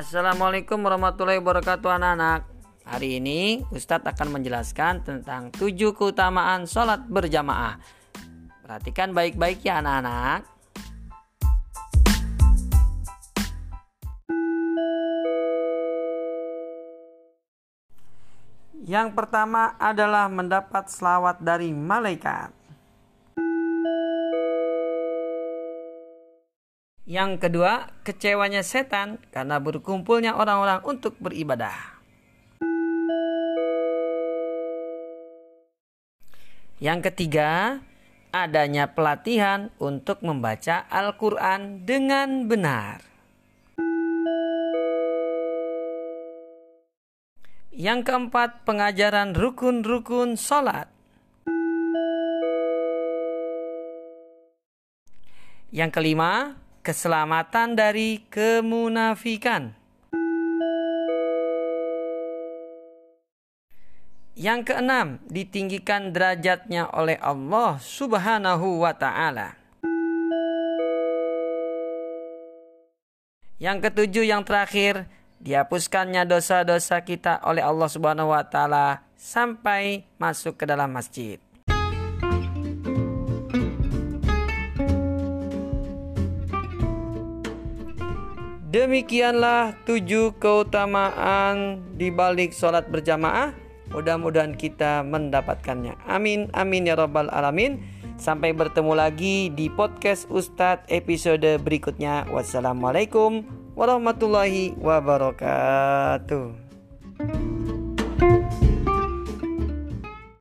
Assalamualaikum warahmatullahi wabarakatuh anak-anak. Hari ini Ustadz akan menjelaskan tentang tujuh keutamaan sholat berjamaah. Perhatikan baik-baik ya anak-anak. Yang pertama adalah mendapat selawat dari malaikat Yang kedua, kecewanya setan karena berkumpulnya orang-orang untuk beribadah. Yang ketiga, adanya pelatihan untuk membaca Al-Quran dengan benar. Yang keempat, pengajaran rukun-rukun sholat. Yang kelima, keselamatan dari kemunafikan. Yang keenam, ditinggikan derajatnya oleh Allah Subhanahu wa Ta'ala. Yang ketujuh, yang terakhir, dihapuskannya dosa-dosa kita oleh Allah Subhanahu wa Ta'ala sampai masuk ke dalam masjid. Demikianlah tujuh keutamaan di balik sholat berjamaah. Mudah-mudahan kita mendapatkannya. Amin, amin ya robbal alamin. Sampai bertemu lagi di podcast Ustadz episode berikutnya. Wassalamualaikum warahmatullahi wabarakatuh.